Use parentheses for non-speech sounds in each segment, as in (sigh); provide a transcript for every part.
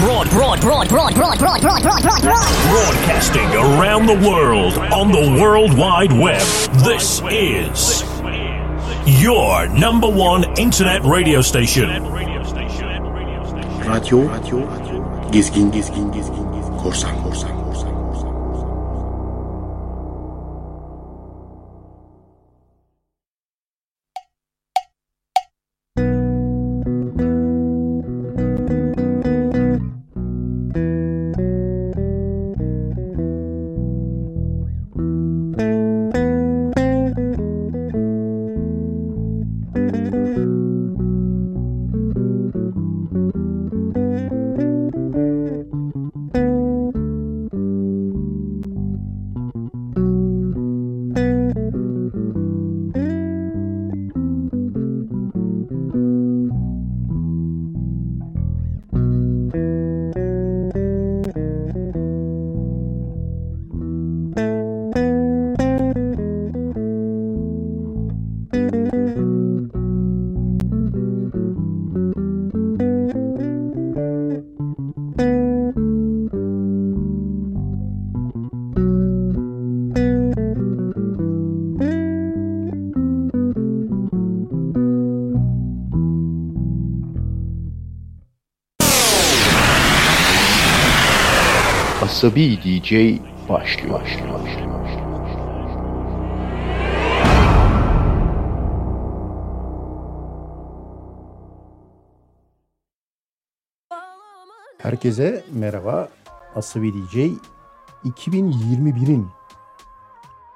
Broad, broad, broad, broad, broad, broad, broad, broad, broad, broad. Broadcasting around the world on the World Wide Web. This is your number one internet radio station. Radyo, radyo, gezgin, gezgin, gezgin, gezgin, korsan, korsan, Asabi DJ başlıyor. başlıyor. Herkese merhaba. Asabi DJ 2021'in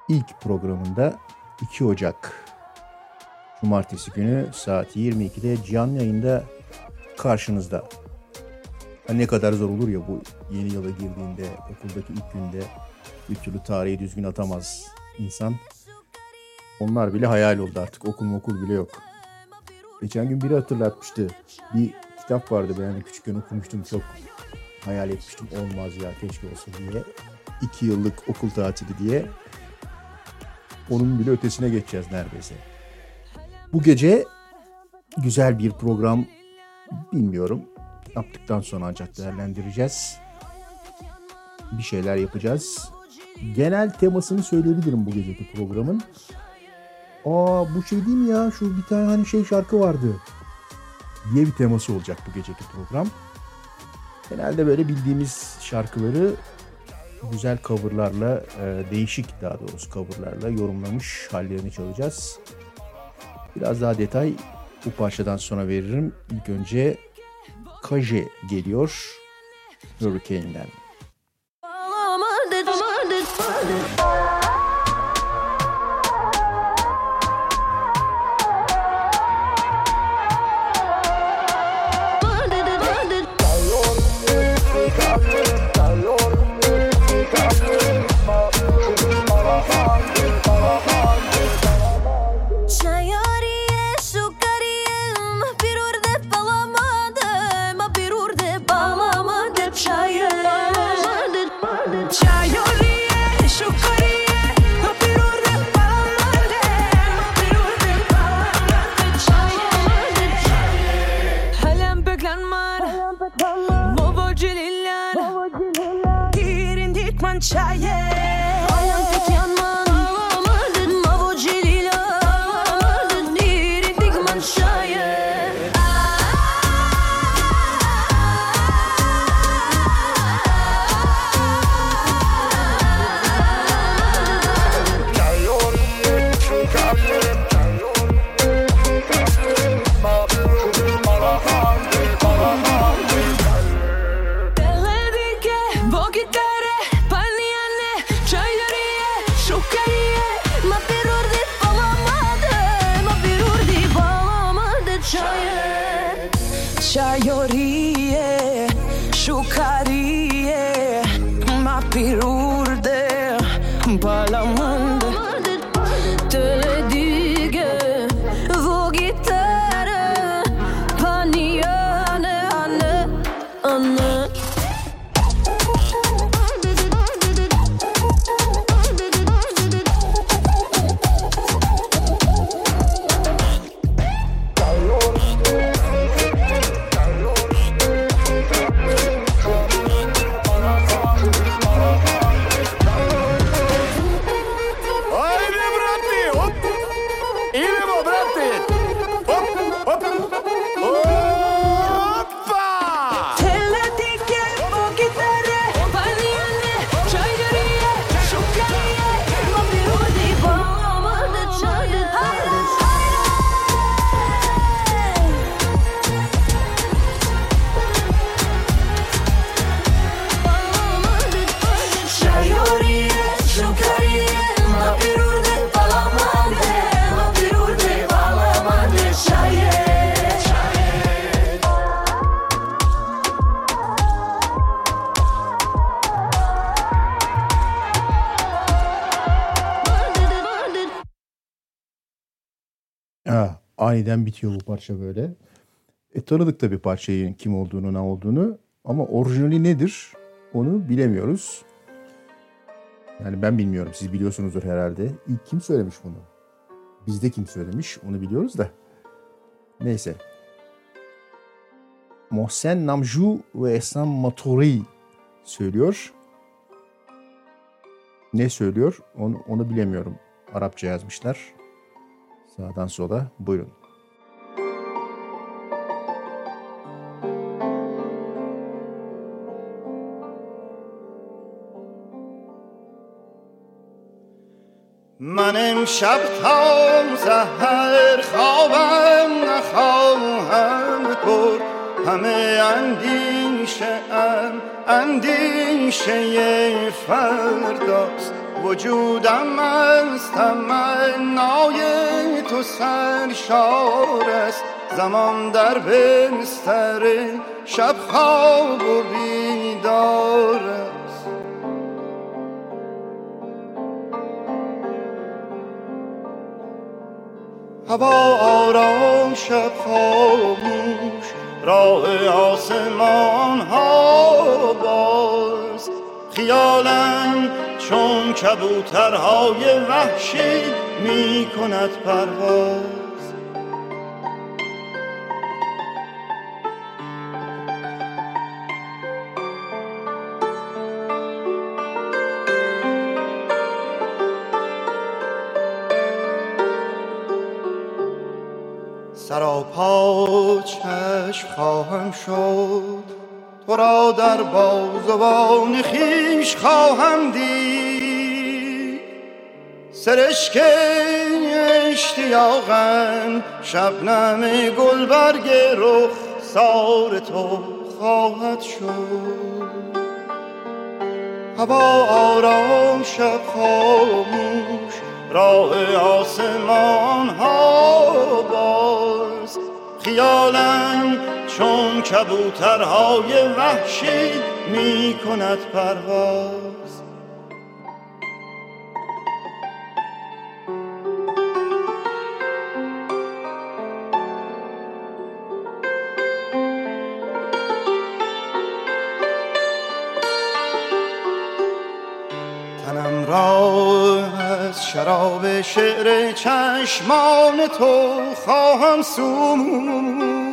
ilk programında 2 Ocak Cumartesi günü saat 22'de canlı yayında karşınızda. Ha ne kadar zor olur ya bu yeni yıla girdiğinde okuldaki ilk günde bir türlü tarihi düzgün atamaz insan. Onlar bile hayal oldu artık okul okul bile yok. Geçen gün biri hatırlatmıştı. Bir kitap vardı ben hani küçükken okumuştum çok hayal etmiştim olmaz ya keşke olsa diye. İki yıllık okul tatili diye. Onun bile ötesine geçeceğiz neredeyse. Bu gece güzel bir program bilmiyorum. Yaptıktan sonra ancak değerlendireceğiz. Bir şeyler yapacağız. Genel temasını söyleyebilirim bu geceki programın. Aa bu şey değil mi ya? Şu bir tane hani şey şarkı vardı. Diye bir teması olacak bu geceki program. Genelde böyle bildiğimiz şarkıları güzel coverlarla, e, değişik daha doğrusu coverlarla yorumlamış hallerini çalacağız. Biraz daha detay bu parçadan sonra veririm. İlk önce Kaje geliyor Hurricane'den. Aniden bitiyor bu parça böyle. E tanıdık tabii parçayı kim olduğunu ne olduğunu ama orijinali nedir onu bilemiyoruz. Yani ben bilmiyorum siz biliyorsunuzdur herhalde. İlk kim söylemiş bunu? Bizde kim söylemiş onu biliyoruz da. Neyse. Mohsen Namju ve Ehsan Matori söylüyor. Ne söylüyor onu, onu bilemiyorum. Arapça yazmışlar. Sağdan sola buyurun. من امشب تا زهر خوابم نخواهم برد. همه اندیشه ام اندیشه فرداست. وجودم از تمنای تو سرشار است. زمان در بستر شب خواب و بیدار هوا آرام شب خاموش راه آسمان ها باز. خیالم چون کبوترهای وحشی می کند پرواز. سراپا چشم خواهم شد. تو را در بازوان خیش خواهم دید. سرشک اشتیاقم شبنم گلبرگ رخ سار تو خواهد شد. هوا آرام شب خاموش راه آسمان ها باز. خیالم چون کبوترهای وحشی می کند پرواز. تنم را از شراب شعر چشمان تو خواهم سوخت.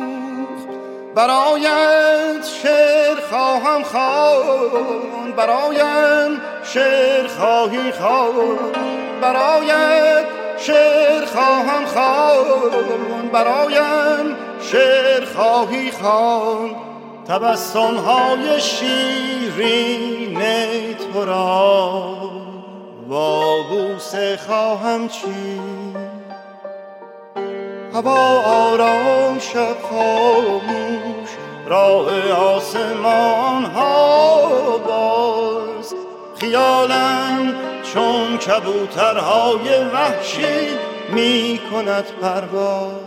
برایت شعر خواهم خوان برایم شعر خواهی خوان برایت شعر خواهم خوان برایم شعر خواهی خوان تبسم های شیرین تو را با بوسه خواهم چی هوا آرام شب خاموش راه آسمان ها باز. خیالم چون کبوترهای وحشی می کند پرواز.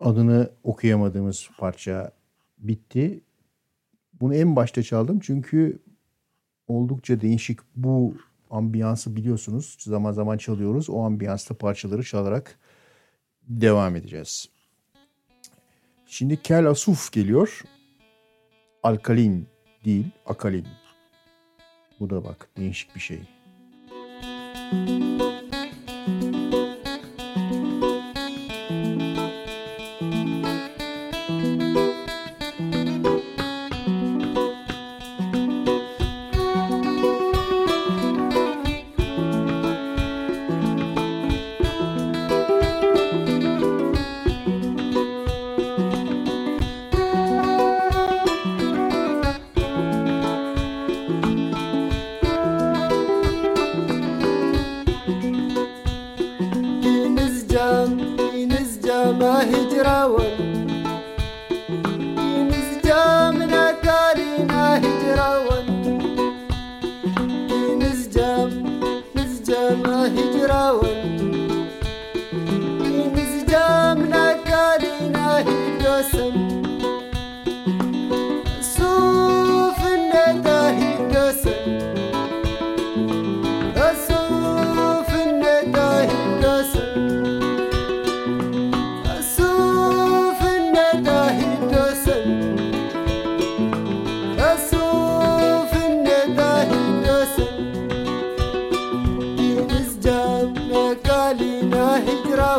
Adını okuyamadığımız parça bitti. Bunu en başta çaldım çünkü oldukça değişik bu ambiyansı biliyorsunuz. Zaman zaman çalıyoruz. O ambiyansta parçaları çalarak devam edeceğiz. Şimdi Kel Asuf geliyor. Alkalin değil, akalin. Bu da bak değişik bir şey. Müzik هجرة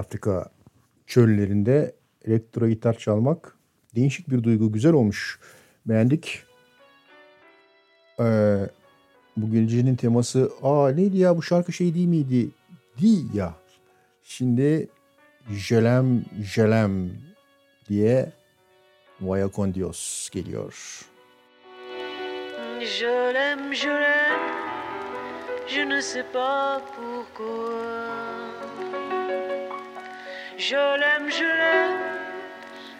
Afrika çöllerinde elektro gitar çalmak değişik bir duygu. Güzel olmuş. Beğendik. Ee, bu gecenin teması aa neydi ya bu şarkı şey değil miydi? Di ya. Şimdi Jelem Jelem diye Vaya con geliyor. Je l'aime, je ne sais pas pourquoi. Je l'aime, je l'aime,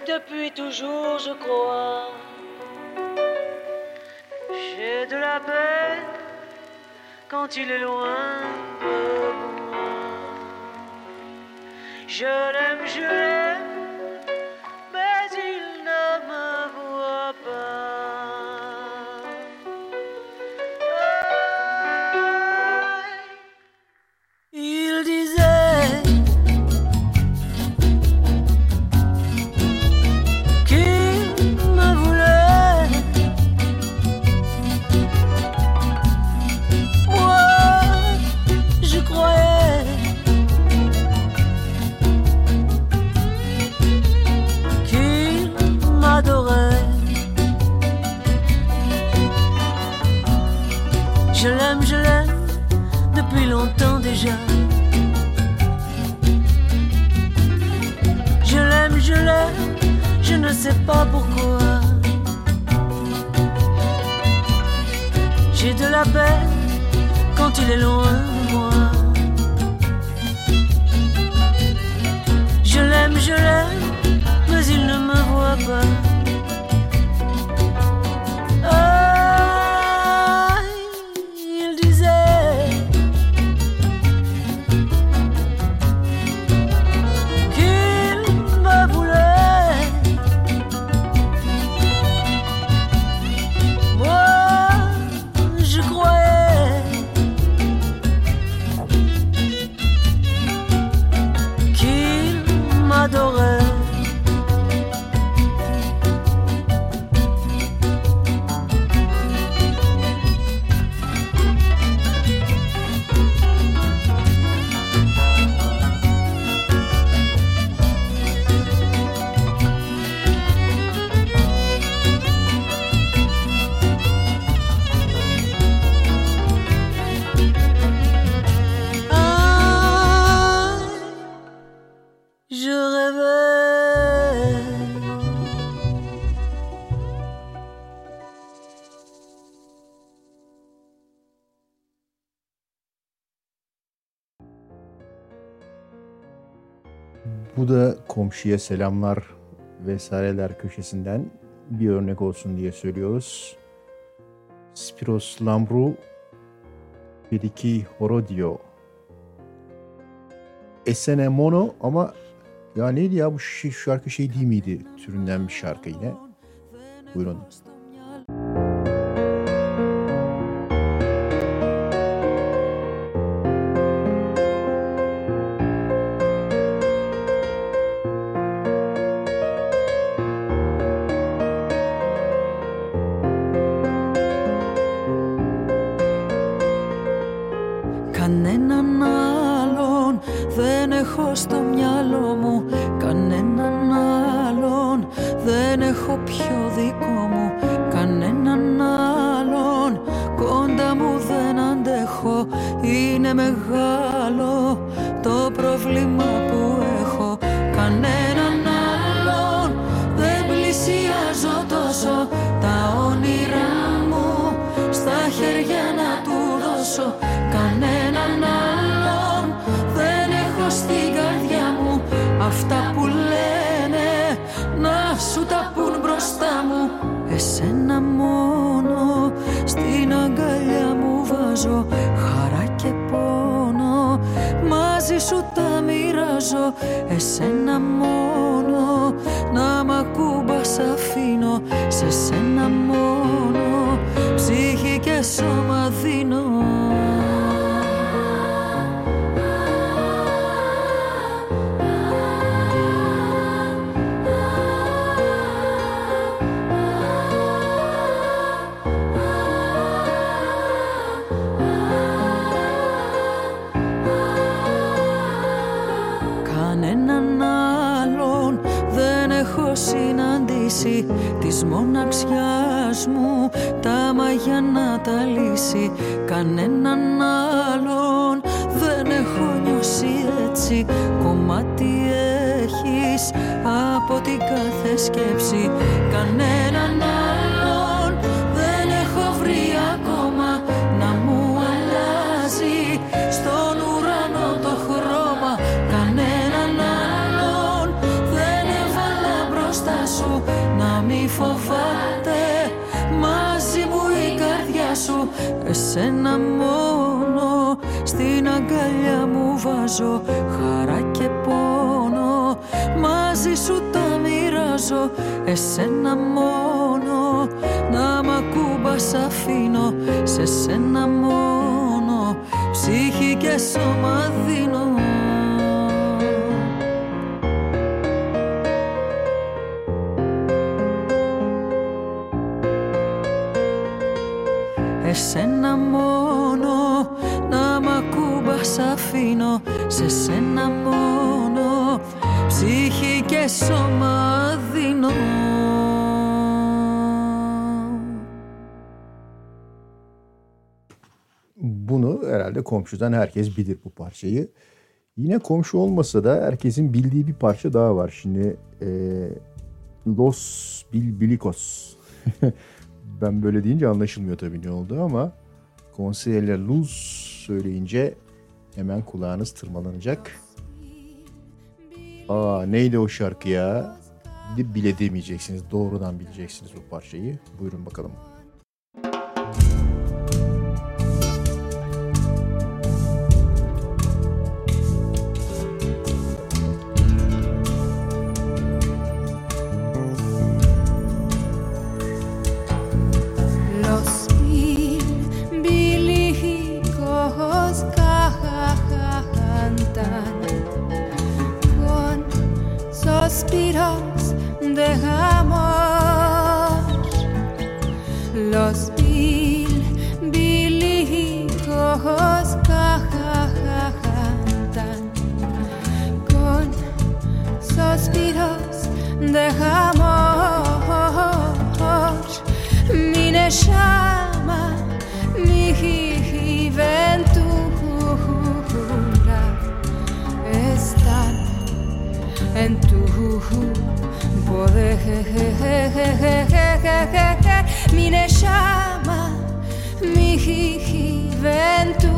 depuis toujours je crois. J'ai de la peine quand il est loin de moi. Je l'aime, je l'aime, ne sais pas pourquoi. J'ai de la peine quand il est loin de moi. Je l'aime, je l'aime, mais il ne me voit pas. da komşuya selamlar vesaireler köşesinden bir örnek olsun diye söylüyoruz. Spiros Lambru Bediki Horodio Esene Mono ama ya neydi ya bu şarkı şey değil miydi türünden bir şarkı yine. Buyurun. Buyurun. Είναι μεγάλο το πρόβλημα που έχω. Κανέναν άλλον δεν πλησιάζω τόσο. Τα όνειρά μου στα χέρια να του δώσω. Κανέναν άλλον δεν έχω στην καρδιά μου. Αυτά που λένε να σου τα πουν μπροστά μου. Εσένα μόνο στην αγκαλιά μου βάζω σου τα μοιράζω Εσένα μόνο. Να μ' ακούμπας αφήνω Σε σένα μόνο. Ψυχή και σώμα δίνω συναντήσει Της μοναξιάς μου. Τα μαγιά να τα λύσει Κανέναν άλλον. Δεν έχω νιώσει έτσι Κομμάτι έχεις από την κάθε σκέψη. Κανέναν άλλον σου Εσένα μόνο. Στην αγκαλιά μου βάζω Χαρά και πόνο. Μαζί σου τα μοιράζω Εσένα μόνο. Να μ' ακούμπας αφήνω Σε σένα μόνο. Ψυχή και σώμα δίνω Εσένα μόνο να μ' ακούμπας αφήνω Σε σένα μόνο ψυχή και σώμα δίνω Bunu herhalde komşudan herkes bilir bu parçayı. Yine komşu olmasa da herkesin bildiği bir parça daha var. Şimdi e, Los Bilbilicos. (laughs) ben böyle deyince anlaşılmıyor tabii ne oldu ama Conseiller Luz söyleyince hemen kulağınız tırmalanacak. Aa neydi o şarkı ya? Bile demeyeceksiniz. Doğrudan bileceksiniz bu parçayı. Buyurun bakalım. suspiros dejamos. Los mil bilijos cantan con suspiros dejamos. Mi llama mi juventud en tu poder. Mi neshama mi jiji ven tu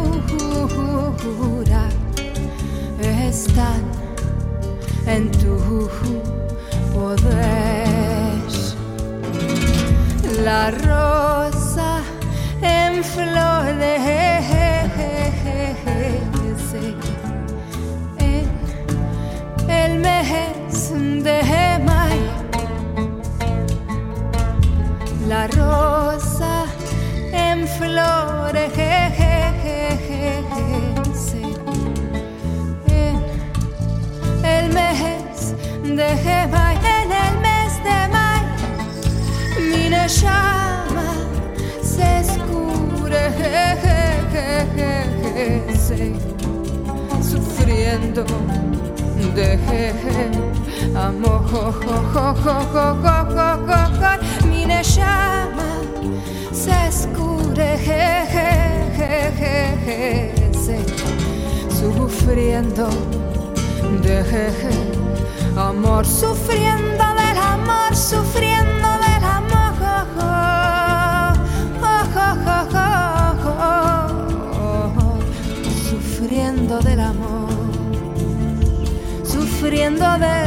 viento de jeje amo jo jo jo mi llama se escure jeje sufriendo. De jeje amor sufriendo del amor sufriendo. sufriendo de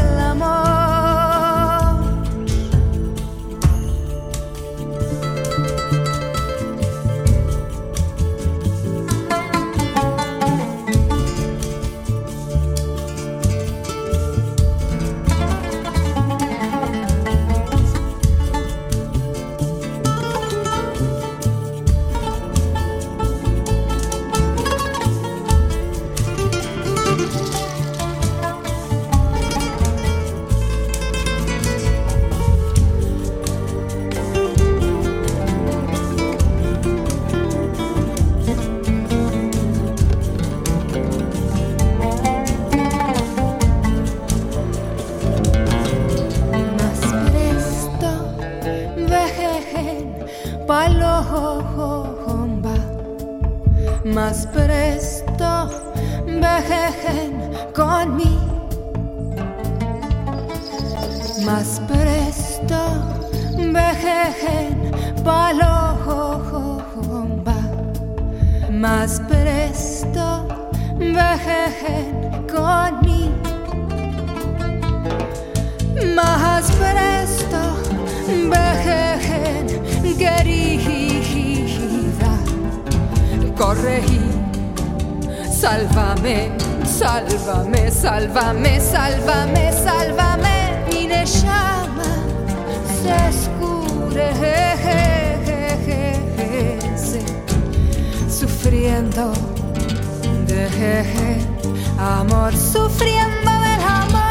sufriendo de amor sufriendo del amor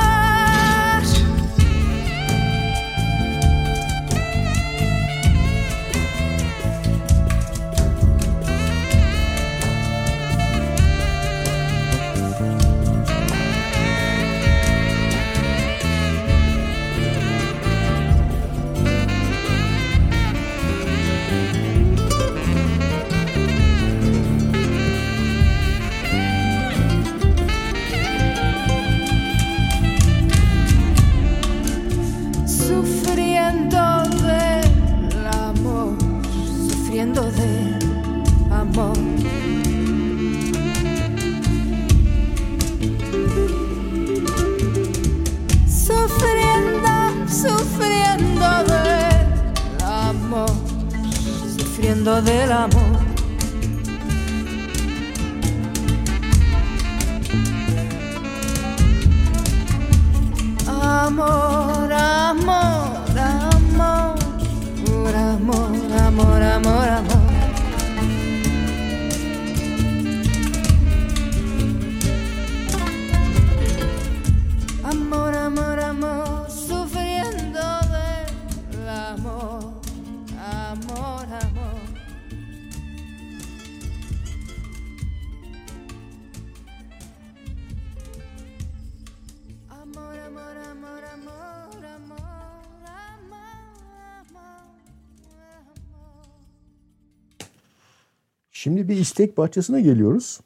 Şimdi bir istek bahçesine geliyoruz.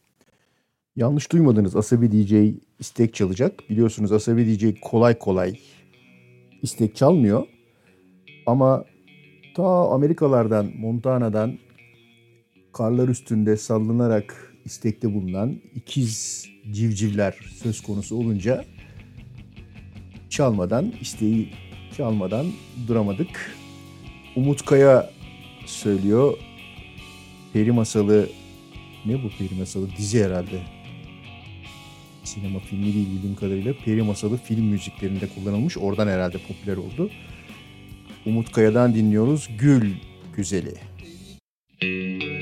Yanlış duymadınız Asabi DJ istek çalacak. Biliyorsunuz Asabi DJ kolay kolay istek çalmıyor. Ama ta Amerikalardan, Montana'dan karlar üstünde sallanarak istekte bulunan ikiz civcivler söz konusu olunca çalmadan, isteği çalmadan duramadık. Umut Kaya söylüyor peri masalı ne bu peri masalı? Dizi herhalde. Sinema filmi değil bildiğim kadarıyla peri masalı film müziklerinde kullanılmış. Oradan herhalde popüler oldu. Umut Kaya'dan dinliyoruz Gül Güzeli. Müzik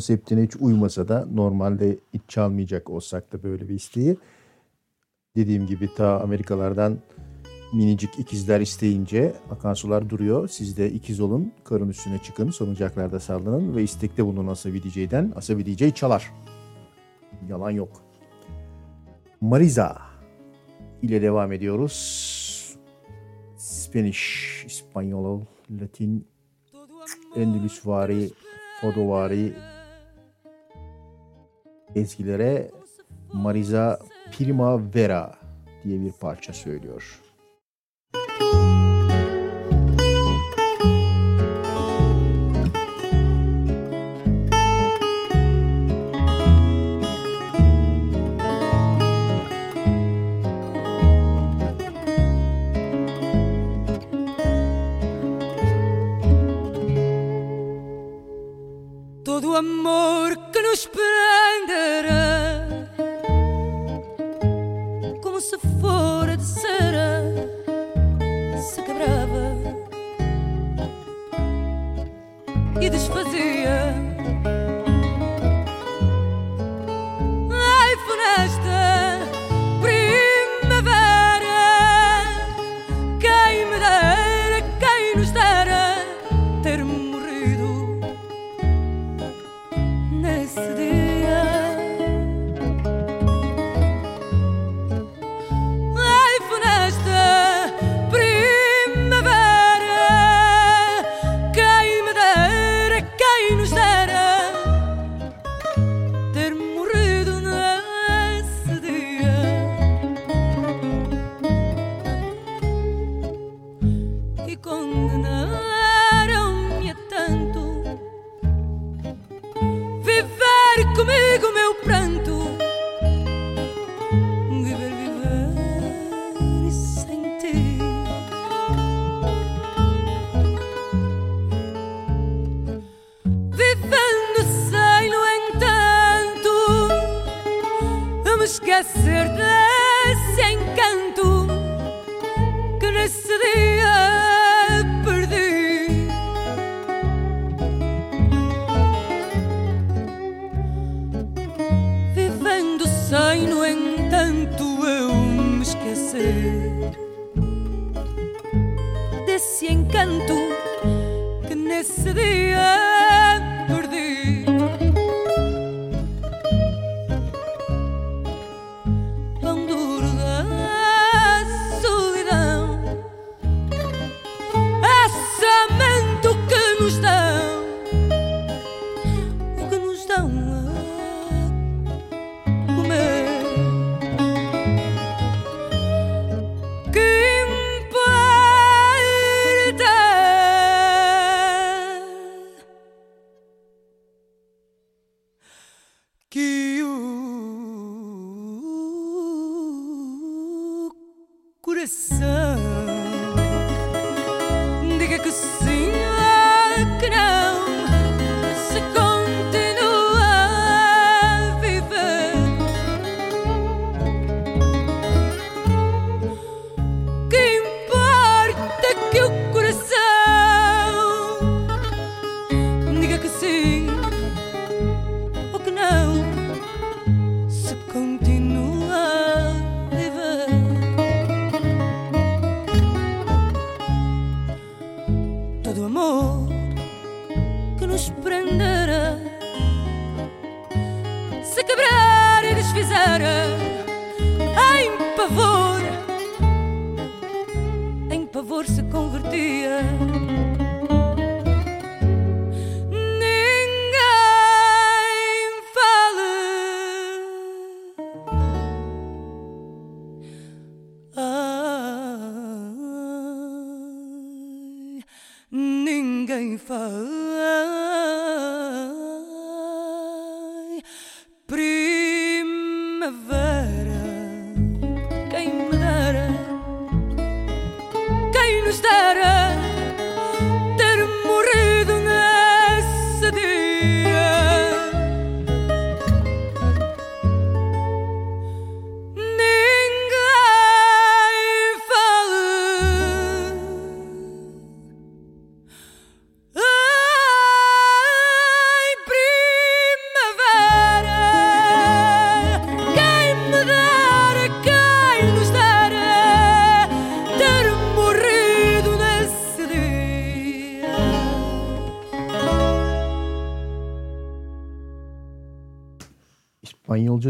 konseptine hiç uymasa da normalde hiç çalmayacak olsak da böyle bir isteği. Dediğim gibi ta Amerikalardan minicik ikizler isteyince akan sular duruyor. Siz de ikiz olun, karın üstüne çıkın, salıncaklarda sallanın ve istekte bulunun Asabi DJ'den. Asabi DJ çalar. Yalan yok. Mariza ile devam ediyoruz. Spanish, İspanyol, Latin, Endülüsvari, Fodovari ezgilere Mariza Primavera diye bir parça söylüyor. Todo amor nos prenderá.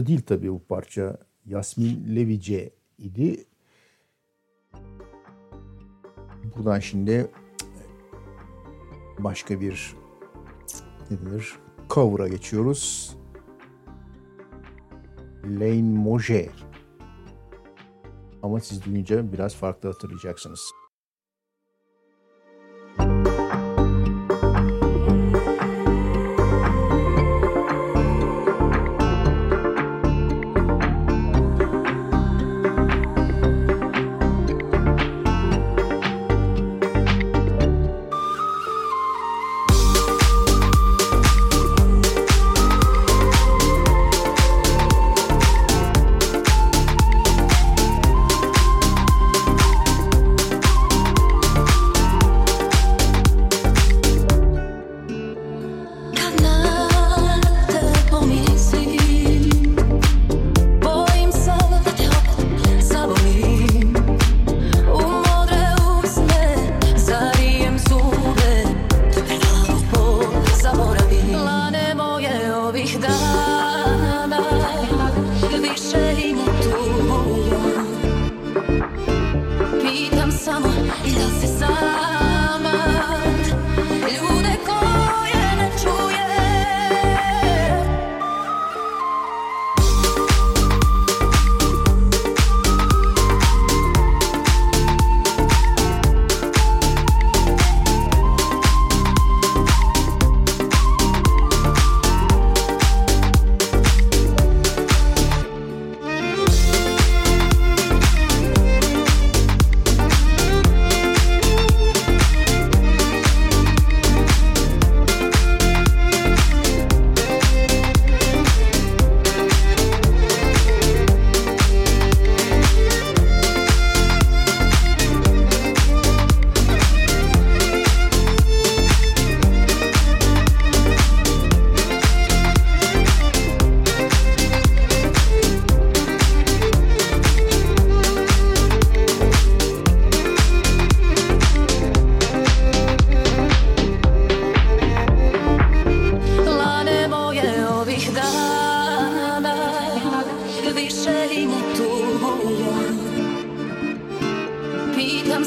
İspanyolca değil tabii bu parça. Yasmin Levice idi. Buradan şimdi başka bir ne denir? Cover'a geçiyoruz. Lane Moje. Ama siz duyunca biraz farklı hatırlayacaksınız.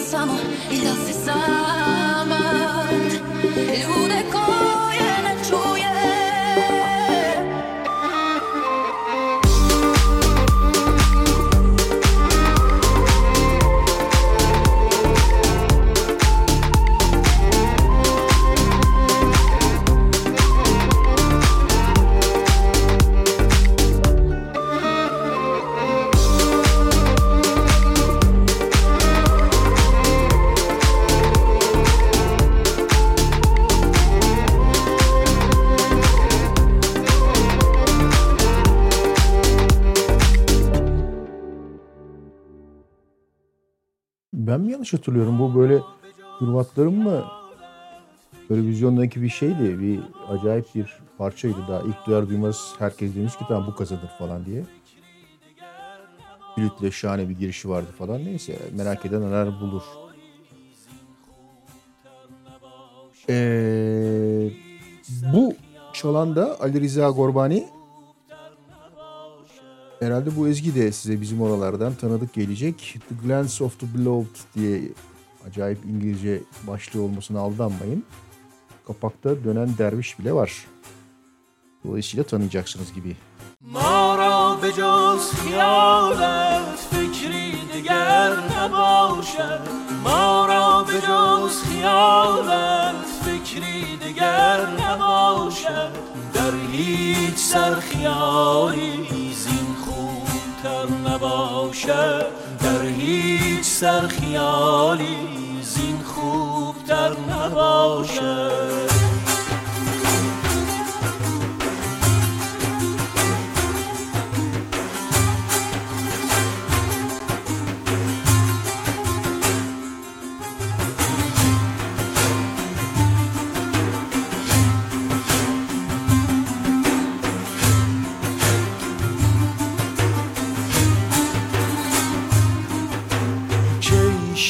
samo, los summoned. Lude con yanlış hatırlıyorum? Bu böyle Hırvatların mı televizyondaki bir şeydi. Bir acayip bir parçaydı daha. ilk duyar duymaz herkes demiş ki tamam bu kasadır falan diye. Flütle şahane bir girişi vardı falan. Neyse merak eden arar bulur. Ee, bu çalan da Ali Rıza Gorbani. Herhalde bu ezgi de size bizim oralardan tanıdık gelecek. The Glance of the Beloved diye acayip İngilizce başlığı olmasına aldanmayın. Kapakta dönen derviş bile var. Dolayısıyla tanıyacaksınız gibi. Mara ve caz fikri diger nebavşer Mara ve caz hiyavet fikri diger nebavşer Der hiç ser hiyayi zin کمتر نباشد در هیچ سرخیالی زین خوب در نباشد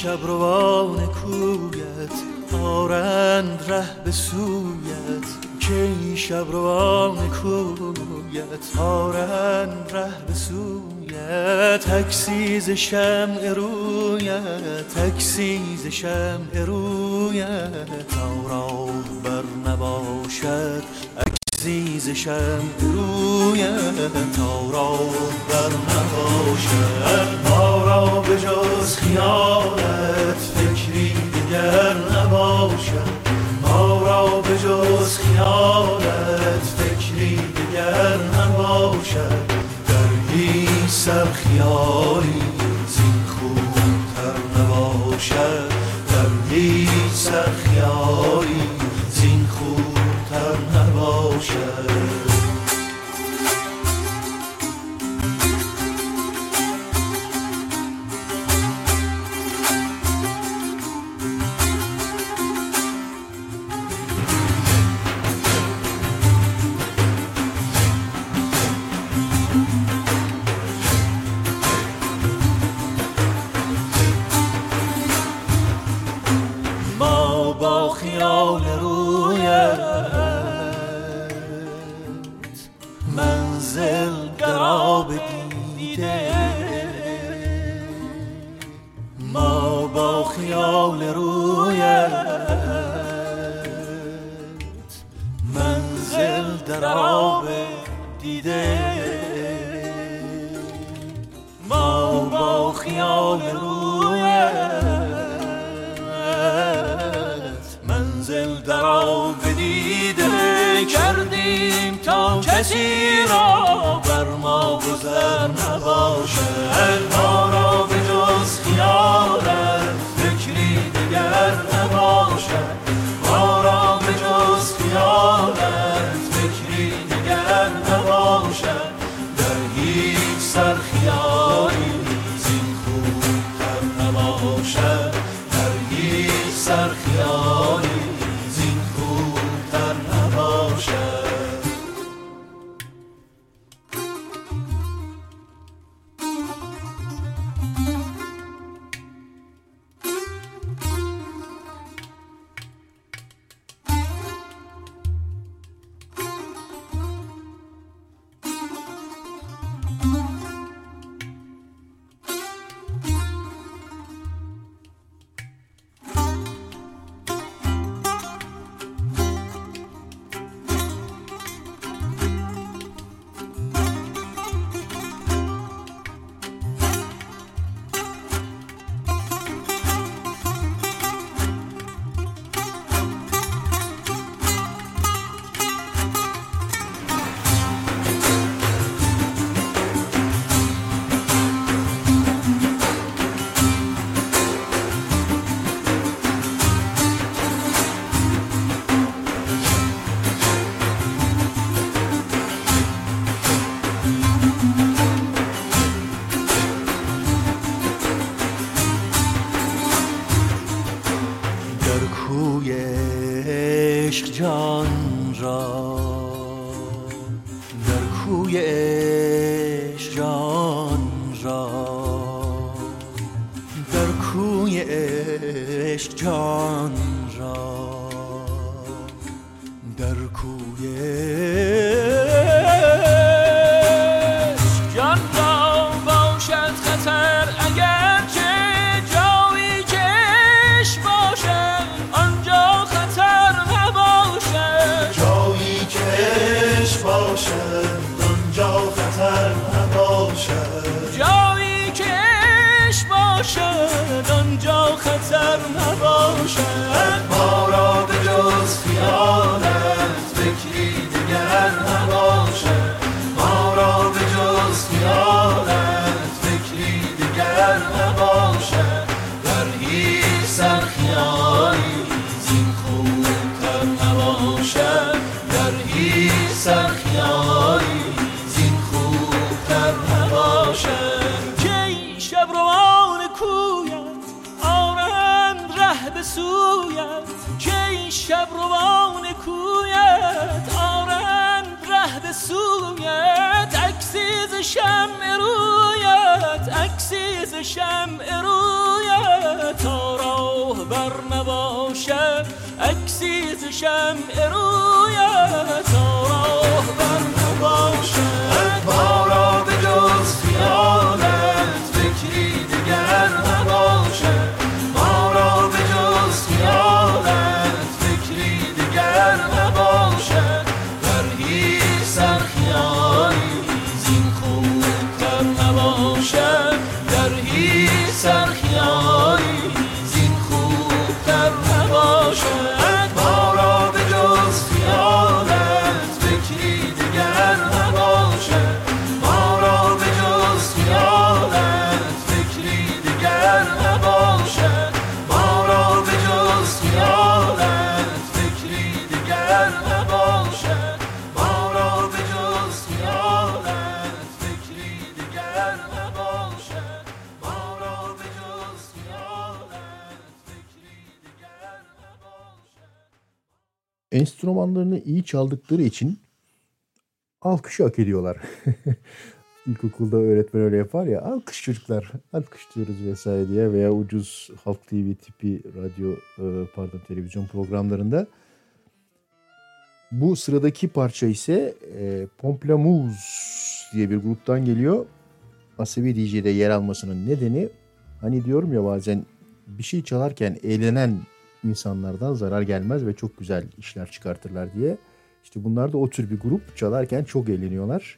شب روان کویت آرند ره به سویت. که شب روان کویت آرند ره به سویت. تکسیز شمع رویت تکسیز شمع رویت. تا بر نباشد عزیز شمع رویت تا بر نباشد. ما را به جز خیالت فکری دیگر نباشد. ما را به جز خیالت فکری دیگر نباشد. در هیچ سر خیالی زین خوبتر نباشد. کوی عشق جان را. در کوی عشق جان را. در کوی عشق جان شمع رو Enstrümanlarını iyi çaldıkları için alkış hak ediyorlar. (laughs) İlkokulda öğretmen öyle yapar ya alkış çocuklar alkışlıyoruz vesaire diye veya ucuz Halk TV tipi radyo e, pardon televizyon programlarında. Bu sıradaki parça ise e, Pomplamoose diye bir gruptan geliyor. Asabi DJ'de yer almasının nedeni hani diyorum ya bazen bir şey çalarken eğlenen insanlardan zarar gelmez ve çok güzel işler çıkartırlar diye. İşte bunlar da o tür bir grup çalarken çok eğleniyorlar.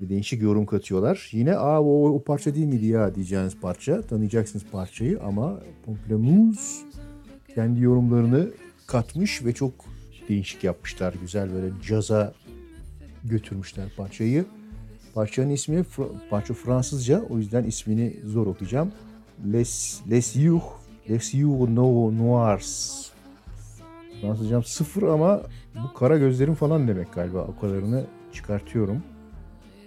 Bir değişik yorum katıyorlar. Yine Aa, o, o parça değil miydi ya diyeceğiniz parça. Tanıyacaksınız parçayı ama Pomplamoose kendi yorumlarını katmış ve çok değişik yapmışlar. Güzel böyle caza götürmüşler parçayı. Parçanın ismi parça Fransızca o yüzden ismini zor okuyacağım. Les Les Yeux Les Yeux No Noirs. Fransızcam sıfır ama bu kara gözlerim falan demek galiba. O kadarını çıkartıyorum.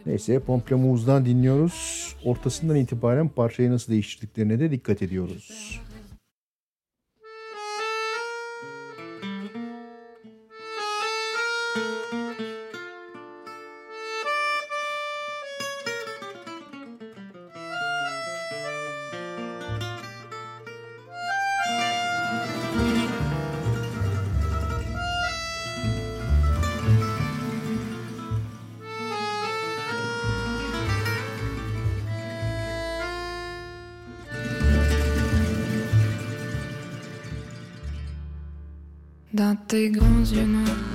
Neyse Pomplamouz'dan dinliyoruz. Ortasından itibaren parçayı nasıl değiştirdiklerine de dikkat ediyoruz. Tes grands yeux noirs,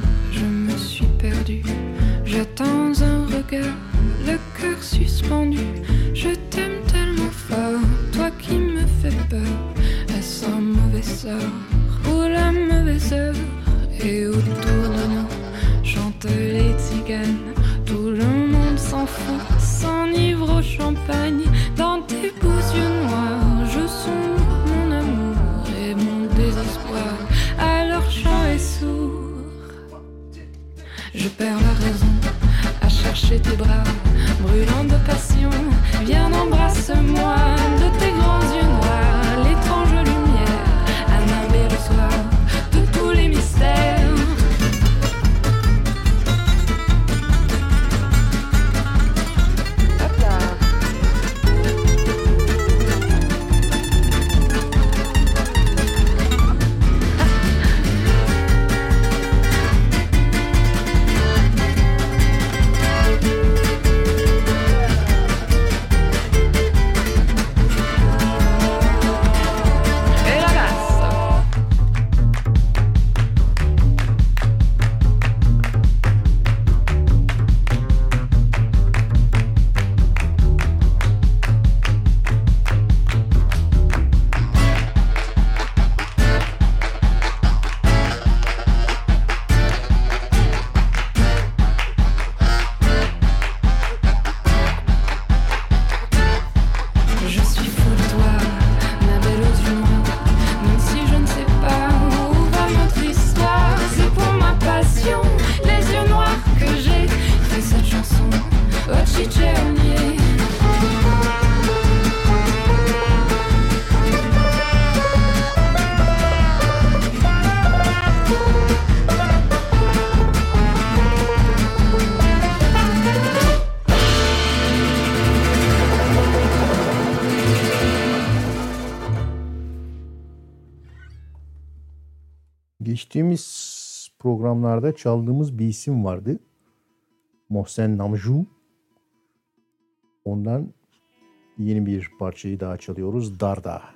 programlarda çaldığımız bir isim vardı. Mohsen Namju. Ondan yeni bir parçayı daha çalıyoruz. Darda. Darda.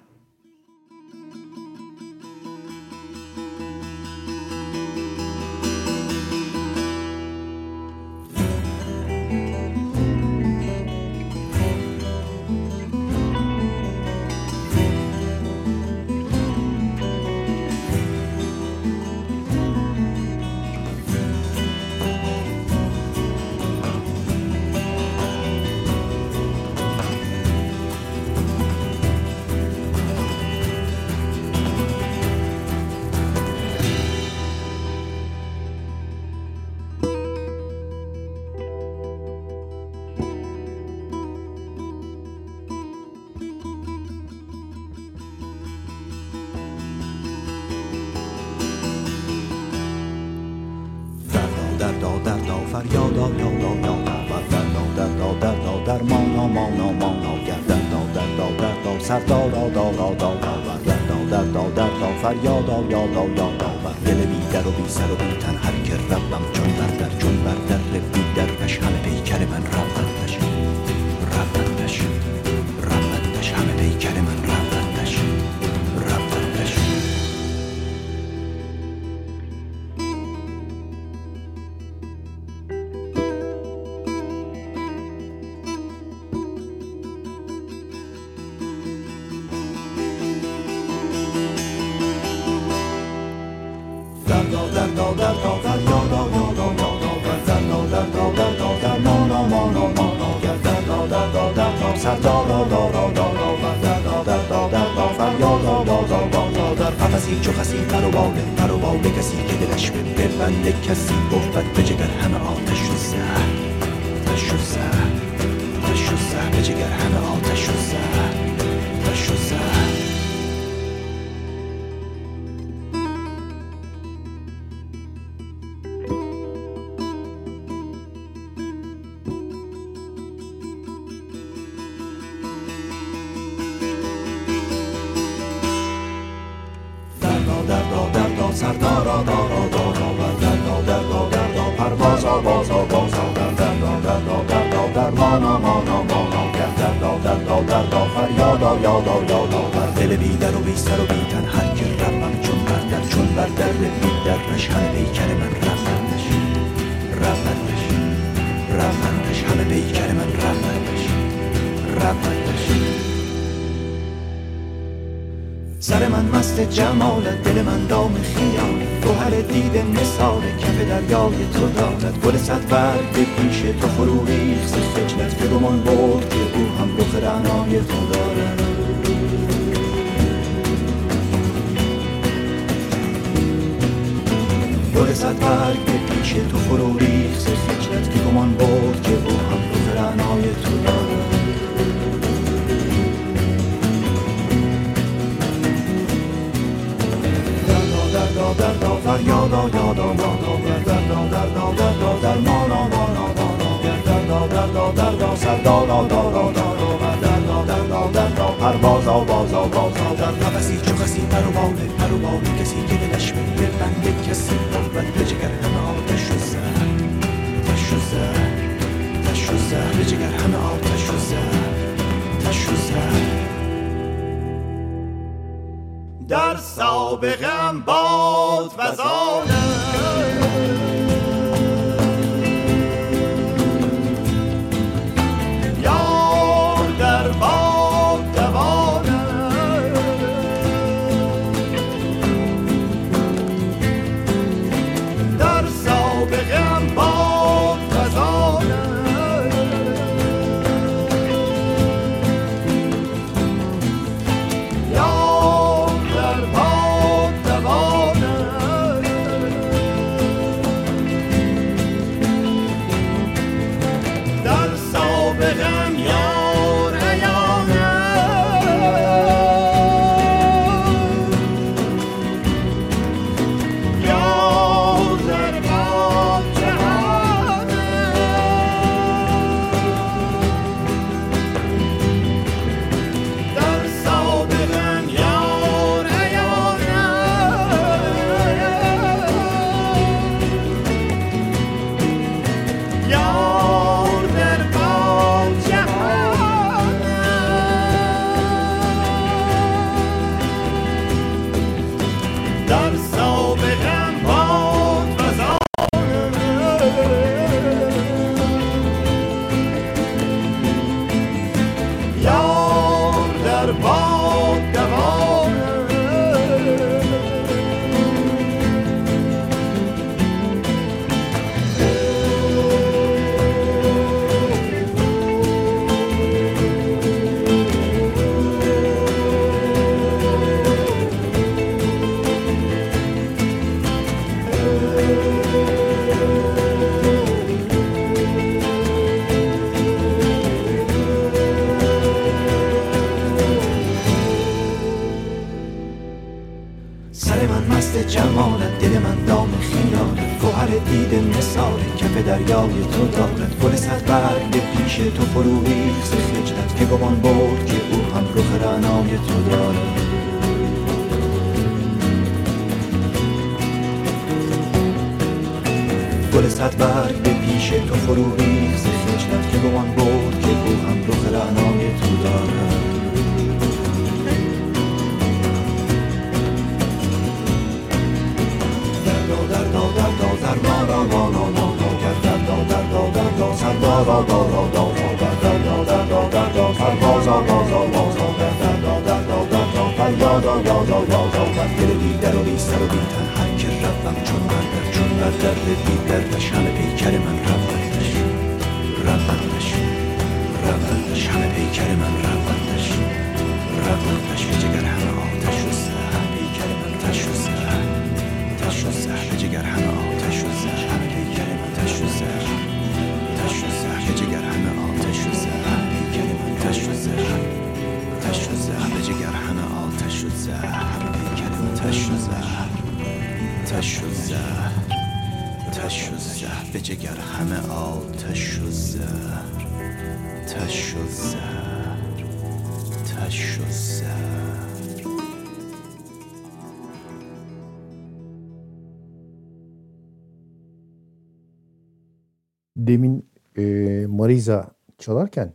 Çalarken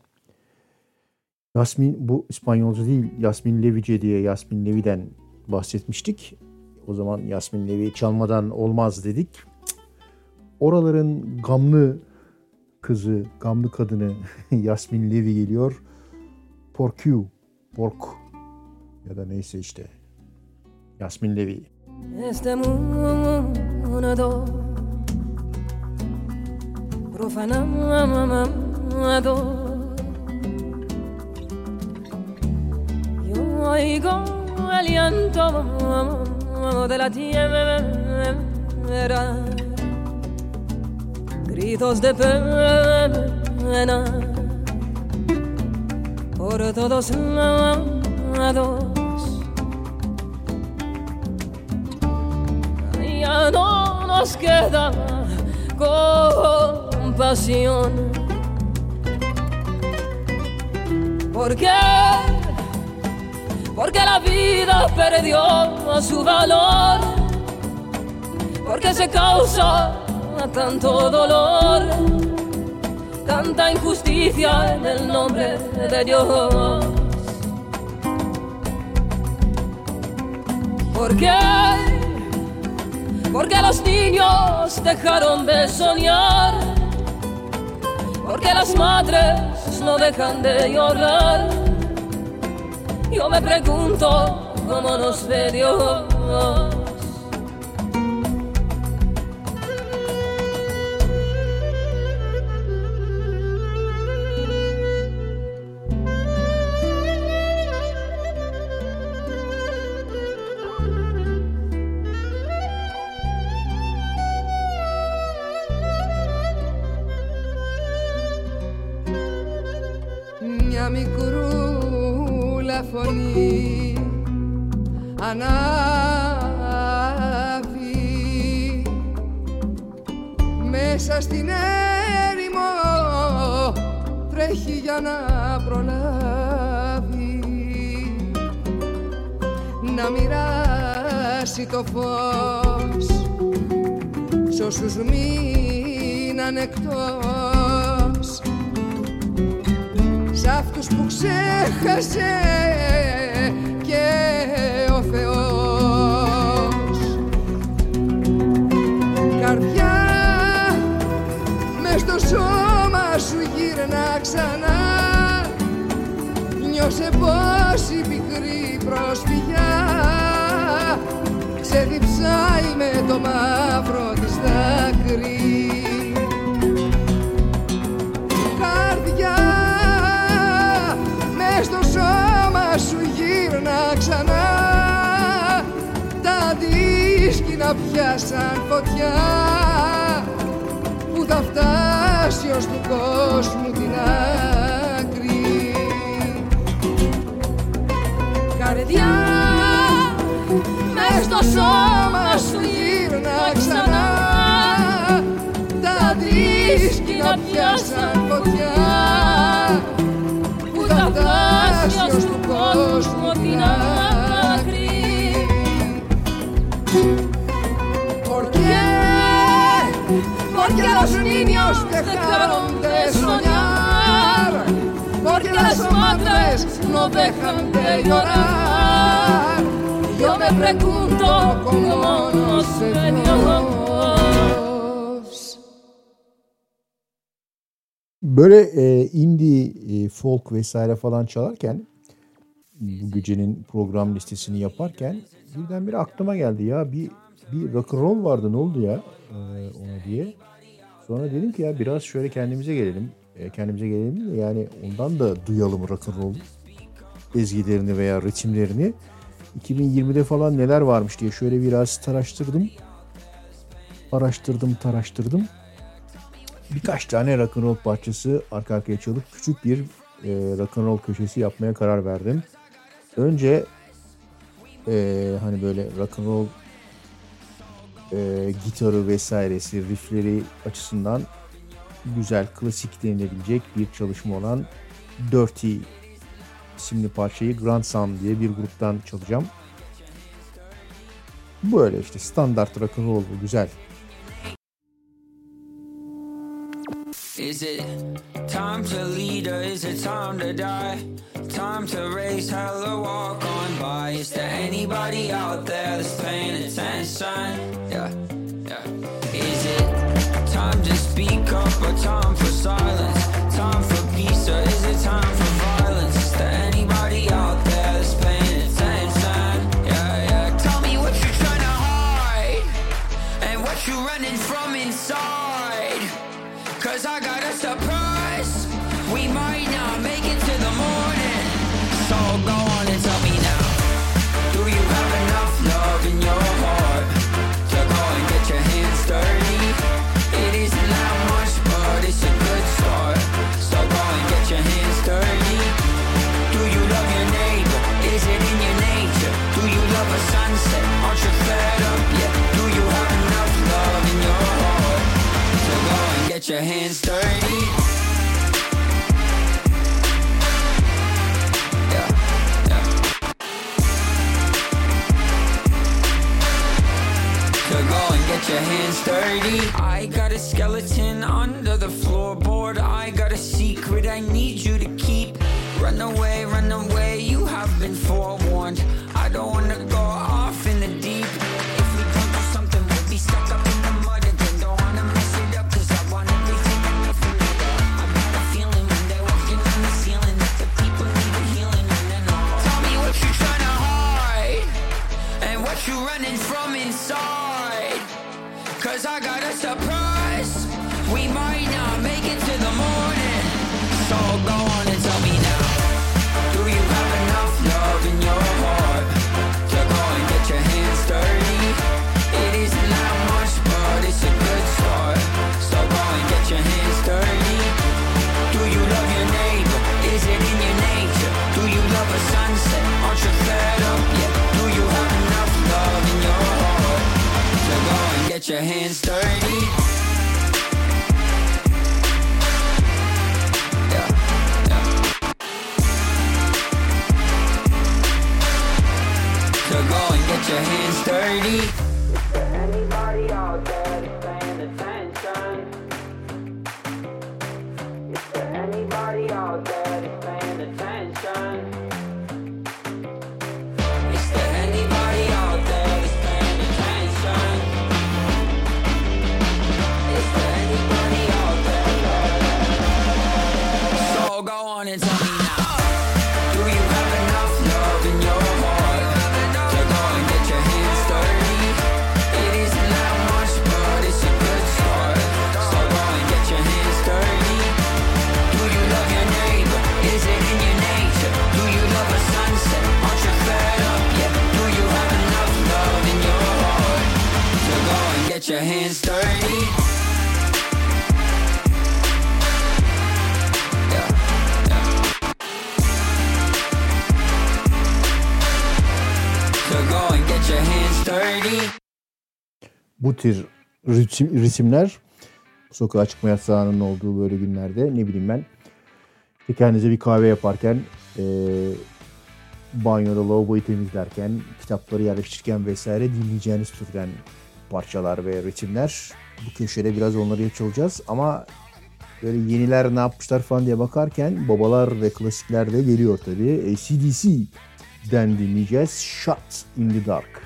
Yasmin bu İspanyolca değil Yasmin Levice diye Yasmin Levi'den bahsetmiştik. O zaman Yasmin Levi çalmadan olmaz dedik. Oraların gamlı kızı, gamlı kadını (laughs) Yasmin Levi geliyor. Porcu, Pork ya da neyse işte. Yasmin Levi. Este mundo profanado Yo oigo el llanto de la tierra. Gritos de pena por todos lados. Ya no nos queda compasión. ¿Por qué? Porque la vida perdió su valor. Porque se causa tanto dolor, tanta injusticia en el nombre de Dios. ¿Por qué? Porque los niños dejaron de soñar. Porque las madres no dejan de llorar. Yo me pregunto cómo nos ve. να πιάσαν φωτιά που θα φτάσει ως του κόσμου την άκρη. Καρδιά μες στο σώμα σου γύρνα ξανά. Τα και να πιάσαν φωτιά που θα φτάσει ως Porque los niños dejaron de soñar, porque las madres no dejan de llorar. Yo me pregunto cómo nos seviyoruz. Böyle e, indie e, folk vesaire falan çalarken bu gecenin program listesini yaparken birdenbire aklıma geldi ya bir bir rock and roll vardı ne oldu ya e, ona diye. Sonra dedim ki ya biraz şöyle kendimize gelelim. E, kendimize gelelim yani ondan da duyalım rock'n'roll ezgilerini veya ritimlerini. 2020'de falan neler varmış diye şöyle biraz taraştırdım. Araştırdım, taraştırdım. Birkaç tane rock'n'roll parçası arka arkaya çalıp küçük bir e, rock'n'roll köşesi yapmaya karar verdim. Önce e, hani böyle rock'n'roll e, gitarı vesairesi, riffleri açısından güzel, klasik denilebilecek bir çalışma olan Dirty isimli parçayı Grand Sound diye bir gruptan çalacağım. Böyle işte standart rock'n'roll bu güzel Is it time to lead or is it time to die? Time to raise hell or walk on by. Is there anybody out there that's paying attention? Yeah, yeah. Is it time to speak up or time for silence? Time for peace or is it time for get your hands dirty. Go and get your hands dirty. I got a skeleton under get your hands dirty. Go and get your hands dirty. Get your hands dirty. Bu tür ritim, risimler sokağa çıkma yasağının olduğu böyle günlerde ne bileyim ben kendinize bir kahve yaparken e, banyoda lavaboyu temizlerken kitapları yerleştirirken vesaire dinleyeceğiniz türden parçalar ve ritimler. Bu köşede biraz onları yaşayacağız ama böyle yeniler ne yapmışlar falan diye bakarken babalar ve klasikler de geliyor tabii. ACDC'den dinleyeceğiz. Shot in the Dark.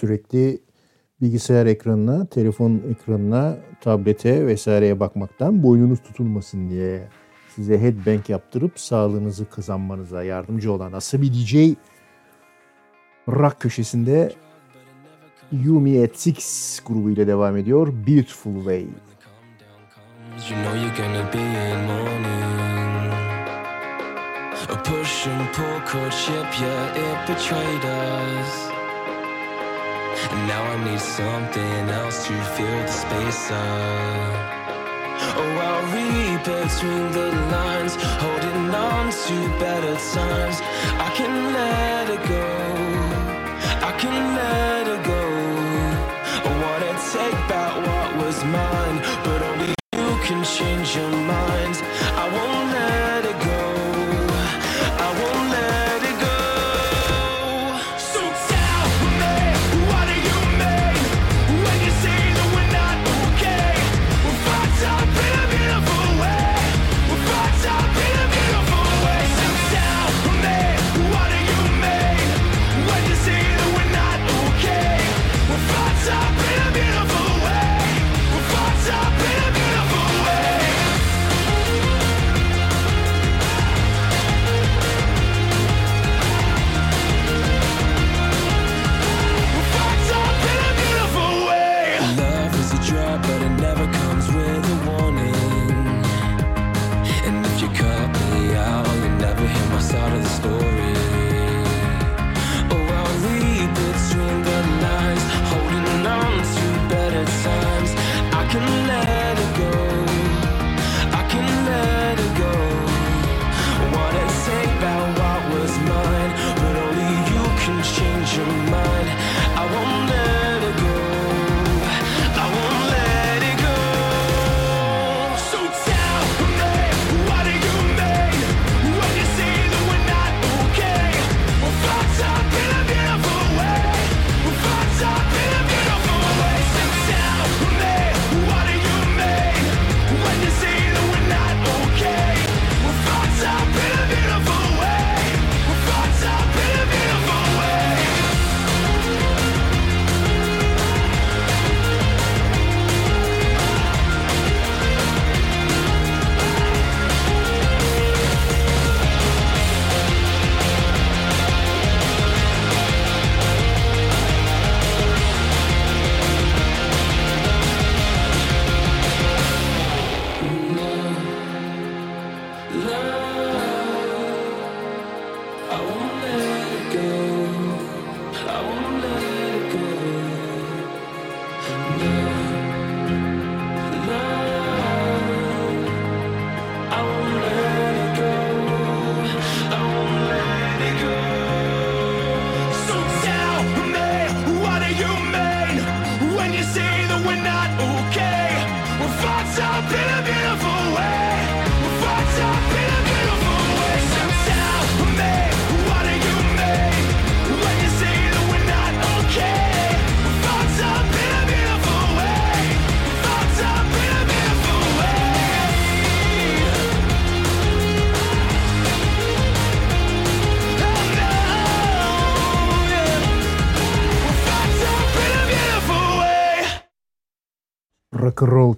Sürekli bilgisayar ekranına, telefon ekranına, tablete vesaireye bakmaktan boynunuz tutulmasın diye size headbang yaptırıp sağlığınızı kazanmanıza yardımcı olan Asabi DJ rock köşesinde Yumi at Six grubu ile devam ediyor. Beautiful Way. You know you're gonna be in mourning. A push and pull courtship, yeah, it betrayed us. And now I need something else to fill the space up. Oh, I'll read between the lines, holding on to better times. I can let it go. I can let it go. I wanna take back what was mine, but only you can change your mind.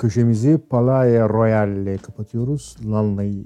köşemizi Palais Royale ile kapatıyoruz. Lanla'yı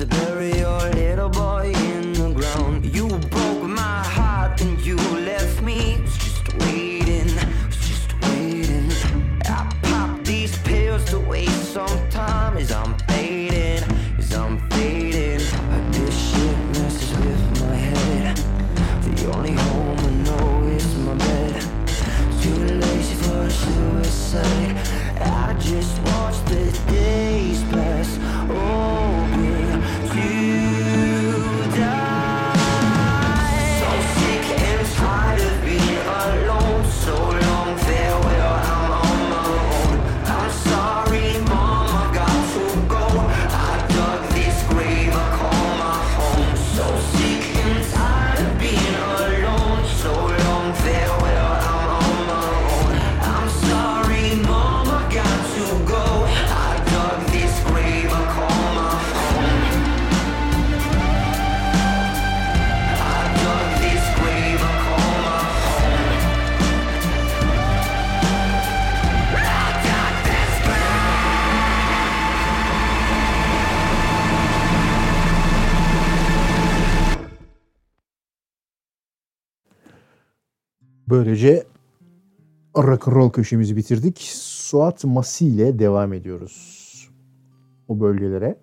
after the real Böylece rock and roll köşemizi bitirdik. Suat Masi ile devam ediyoruz. O bölgelere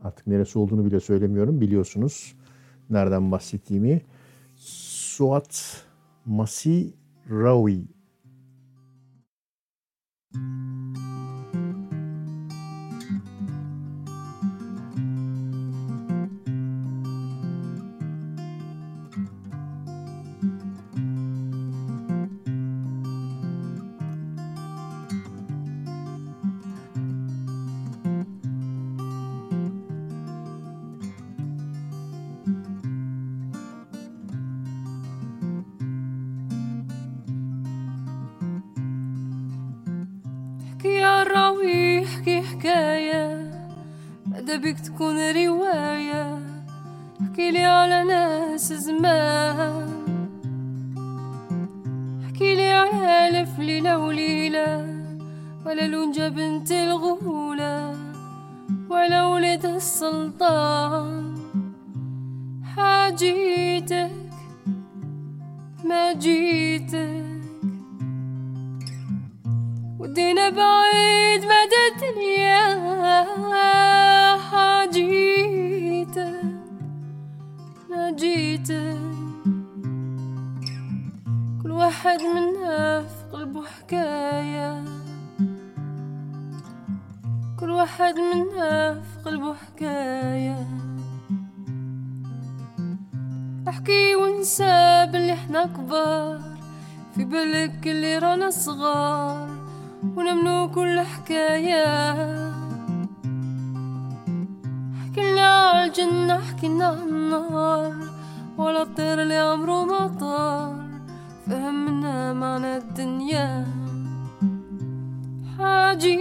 artık neresi olduğunu bile söylemiyorum biliyorsunuz nereden bahsettiğimi. Suat Masi Rawi. Thank you. في قلبه حكاية كل واحد منا في قلبه حكاية أحكي ونسى باللي إحنا كبار. في بالك اللي رانا صغار ونمنو كل حكاية. حكينا عالجنة حكينا عالنار ولا الطير اللي عمرو ما طار. فهمنا معنى الدنيا. حاجيتك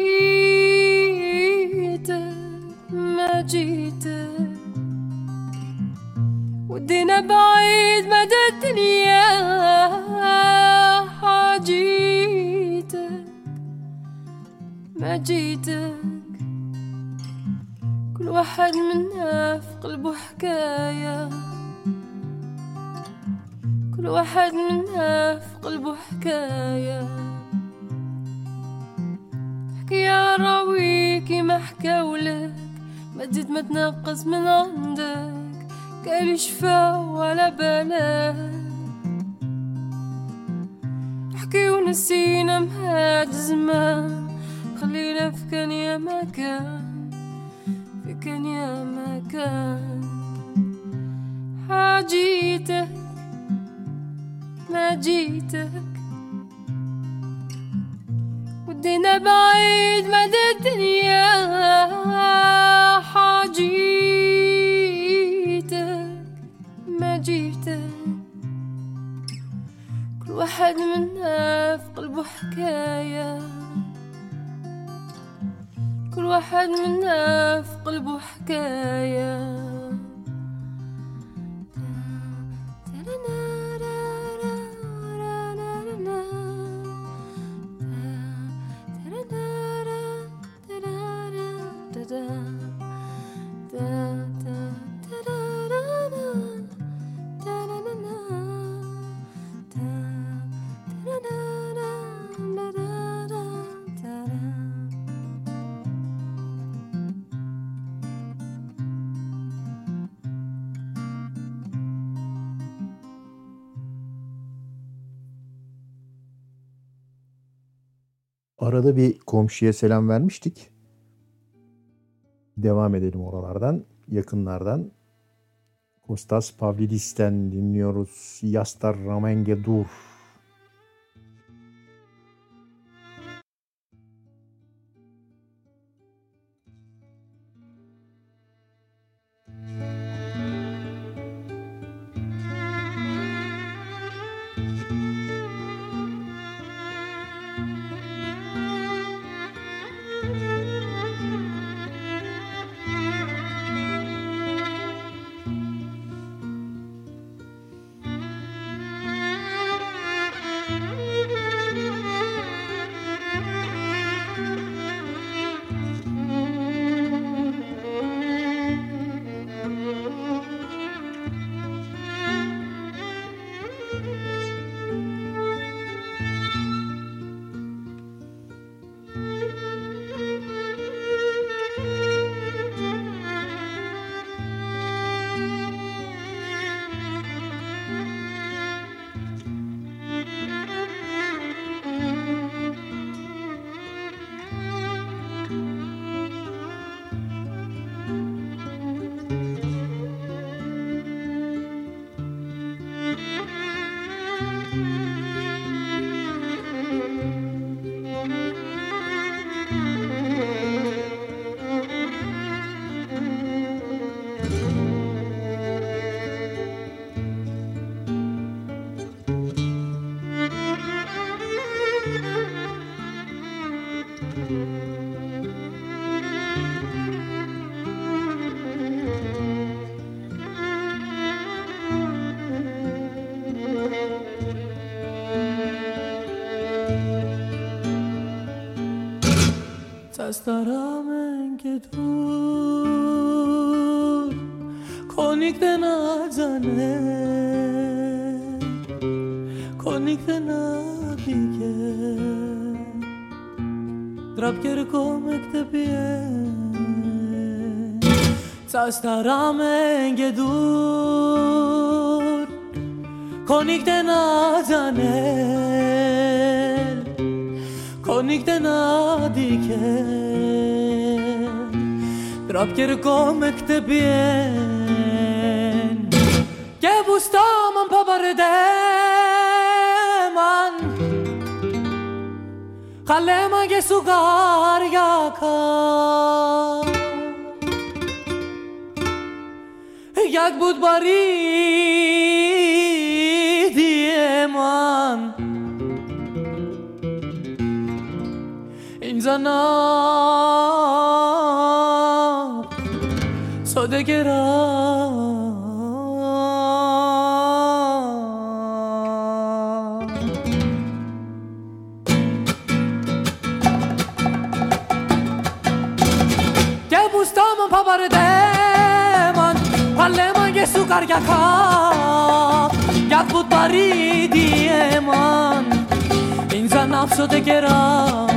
ما جيتك ودينا بعيد مدى الدنيا. حاجيتك ما جيتك كل واحد منا في قلبه حكاية. كل واحد منا في قلبه حكاية. حكاية راويكي ما حكاولك ما تزيد ما تنقص من عندك قال شفا ولا بالك. حكي ونسينا مهاد زمان خلينا في كان يا مكان في كان يا مكان. حاجيتك ما جيتك. ودينا بعيد مدى الدنيا حاجيتك ما جيتك. كل واحد منا في قلبه حكاية. كل واحد منا في قلبه حكاية. Arada bir komşuya selam vermiştik. Devam edelim oralardan, yakınlardan. Kostas Pavlidis'ten dinliyoruz. Yastar Ramenge Dur. Θα σταράμε και τουρ. Κονίχτε να ντζανέ. Κονίχτε να πηγαί. Τραπιαρκώ με χτυπή. Θα σταράμε και τουρ. Κονίχτε να ντζανέ. Τραπ κυρκό με χτεπιέν Και μπουστάμαν παπαρδέμαν Χαλέμαν και σουγάριακα Як буд барі диеман Инзана ಬರದೇಮನ್ ಪಲ್ಲೆ یه ಸುಕರ್ ಗಕ گفت بریدی من این زن افسوده گرام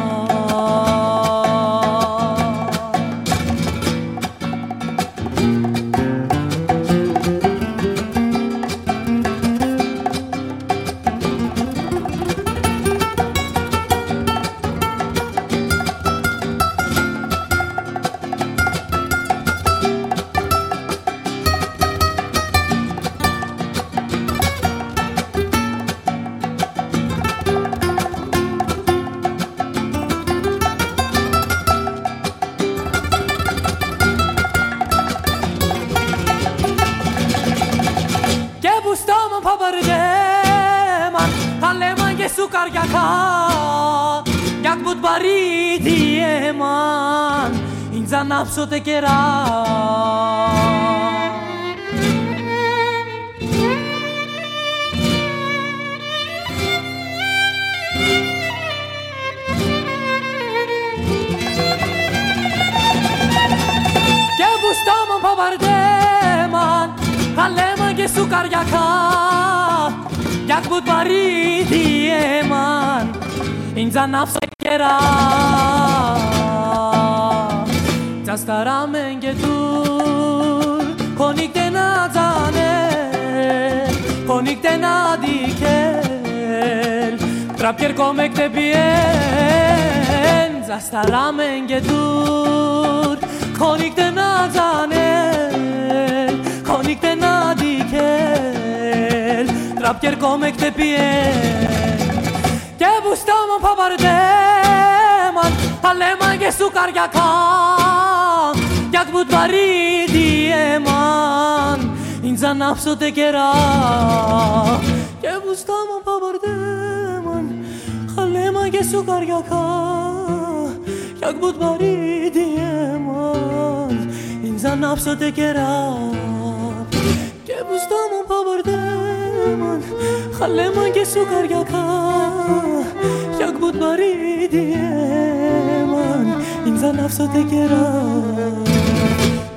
abrazo te quiera με εκτεπιέντζα στα λάμεν και τούρ Χωνίκτε να τζανέλ, κονικτε να δικέλ Τραπιερκό με εκτεπιέντζα Και που στάμα παπαρτέμαν Παλέμα και σου καριακά Κι ακ που τβαρίδι έμαν Ήντζα να ψωτε Aleman ge sukar yaka Yak bud bari dieman İnsan nafsu te kera Ke bustamon pa bardeman Aleman ge sukar yaka Yak bud bari dieman İnsan nafsu te kera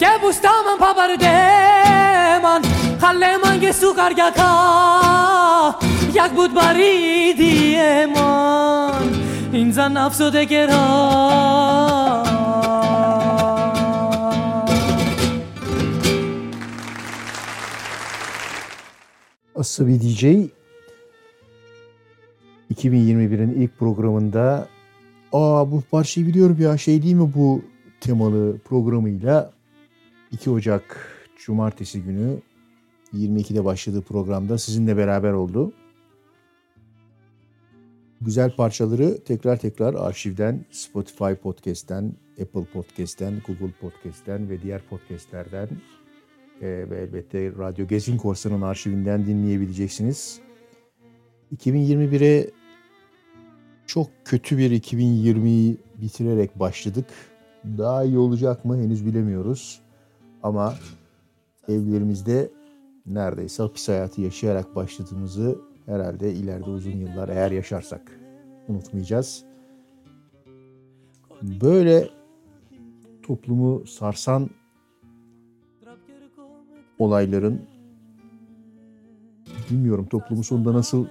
که بوستامن این زن نفسو دگران Asabi DJ 2021'in ilk programında aa bu parçayı biliyorum ya şey değil mi bu temalı programıyla 2 Ocak Cumartesi günü 22'de başladığı programda sizinle beraber oldu. Güzel parçaları tekrar tekrar arşivden, Spotify Podcast'ten, Apple Podcast'ten, Google Podcast'ten ve diğer podcast'lerden e, ve elbette Radyo Gezgin Korsan'ın arşivinden dinleyebileceksiniz. 2021'e çok kötü bir 2020'yi bitirerek başladık. Daha iyi olacak mı henüz bilemiyoruz. Ama evlerimizde neredeyse hapis hayatı yaşayarak başladığımızı herhalde ileride uzun yıllar eğer yaşarsak unutmayacağız. Böyle toplumu sarsan olayların bilmiyorum toplumu sonunda nasıl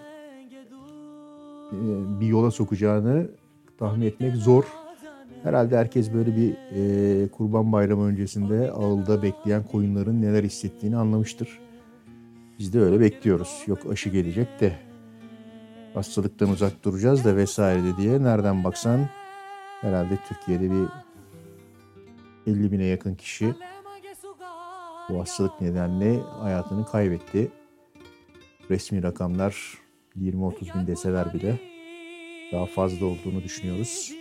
e, bir yola sokacağını tahmin etmek zor. Herhalde herkes böyle bir e, kurban bayramı öncesinde ağılda bekleyen koyunların neler hissettiğini anlamıştır. Biz de öyle bekliyoruz. Yok aşı gelecek de hastalıktan uzak duracağız da vesaire de diye nereden baksan herhalde Türkiye'de bir 50 bine yakın kişi bu hastalık nedeniyle hayatını kaybetti. Resmi rakamlar 20-30 bin deseler bile daha fazla olduğunu düşünüyoruz.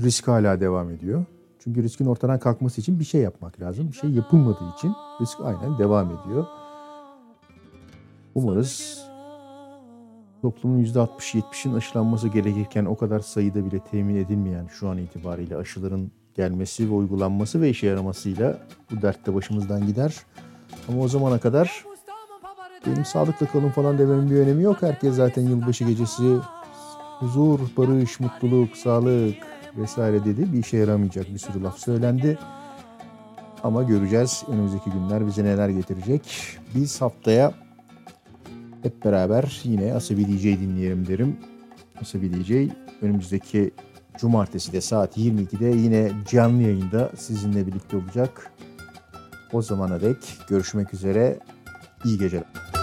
Risk hala devam ediyor. Çünkü riskin ortadan kalkması için bir şey yapmak lazım. Bir şey yapılmadığı için risk aynen devam ediyor. Umarız toplumun %60-70'in aşılanması gerekirken o kadar sayıda bile temin edilmeyen şu an itibariyle aşıların gelmesi ve uygulanması ve işe yaramasıyla bu dert de başımızdan gider. Ama o zamana kadar benim sağlıklı kalın falan dememin bir önemi yok. Herkes zaten yılbaşı gecesi huzur, barış, mutluluk, sağlık vesaire dedi. Bir işe yaramayacak bir sürü laf söylendi. Ama göreceğiz önümüzdeki günler bize neler getirecek. Biz haftaya hep beraber yine Asabi DJ dinleyelim derim. Asabi DJ önümüzdeki cumartesi de saat 22'de yine canlı yayında sizinle birlikte olacak. O zamana dek görüşmek üzere. İyi geceler.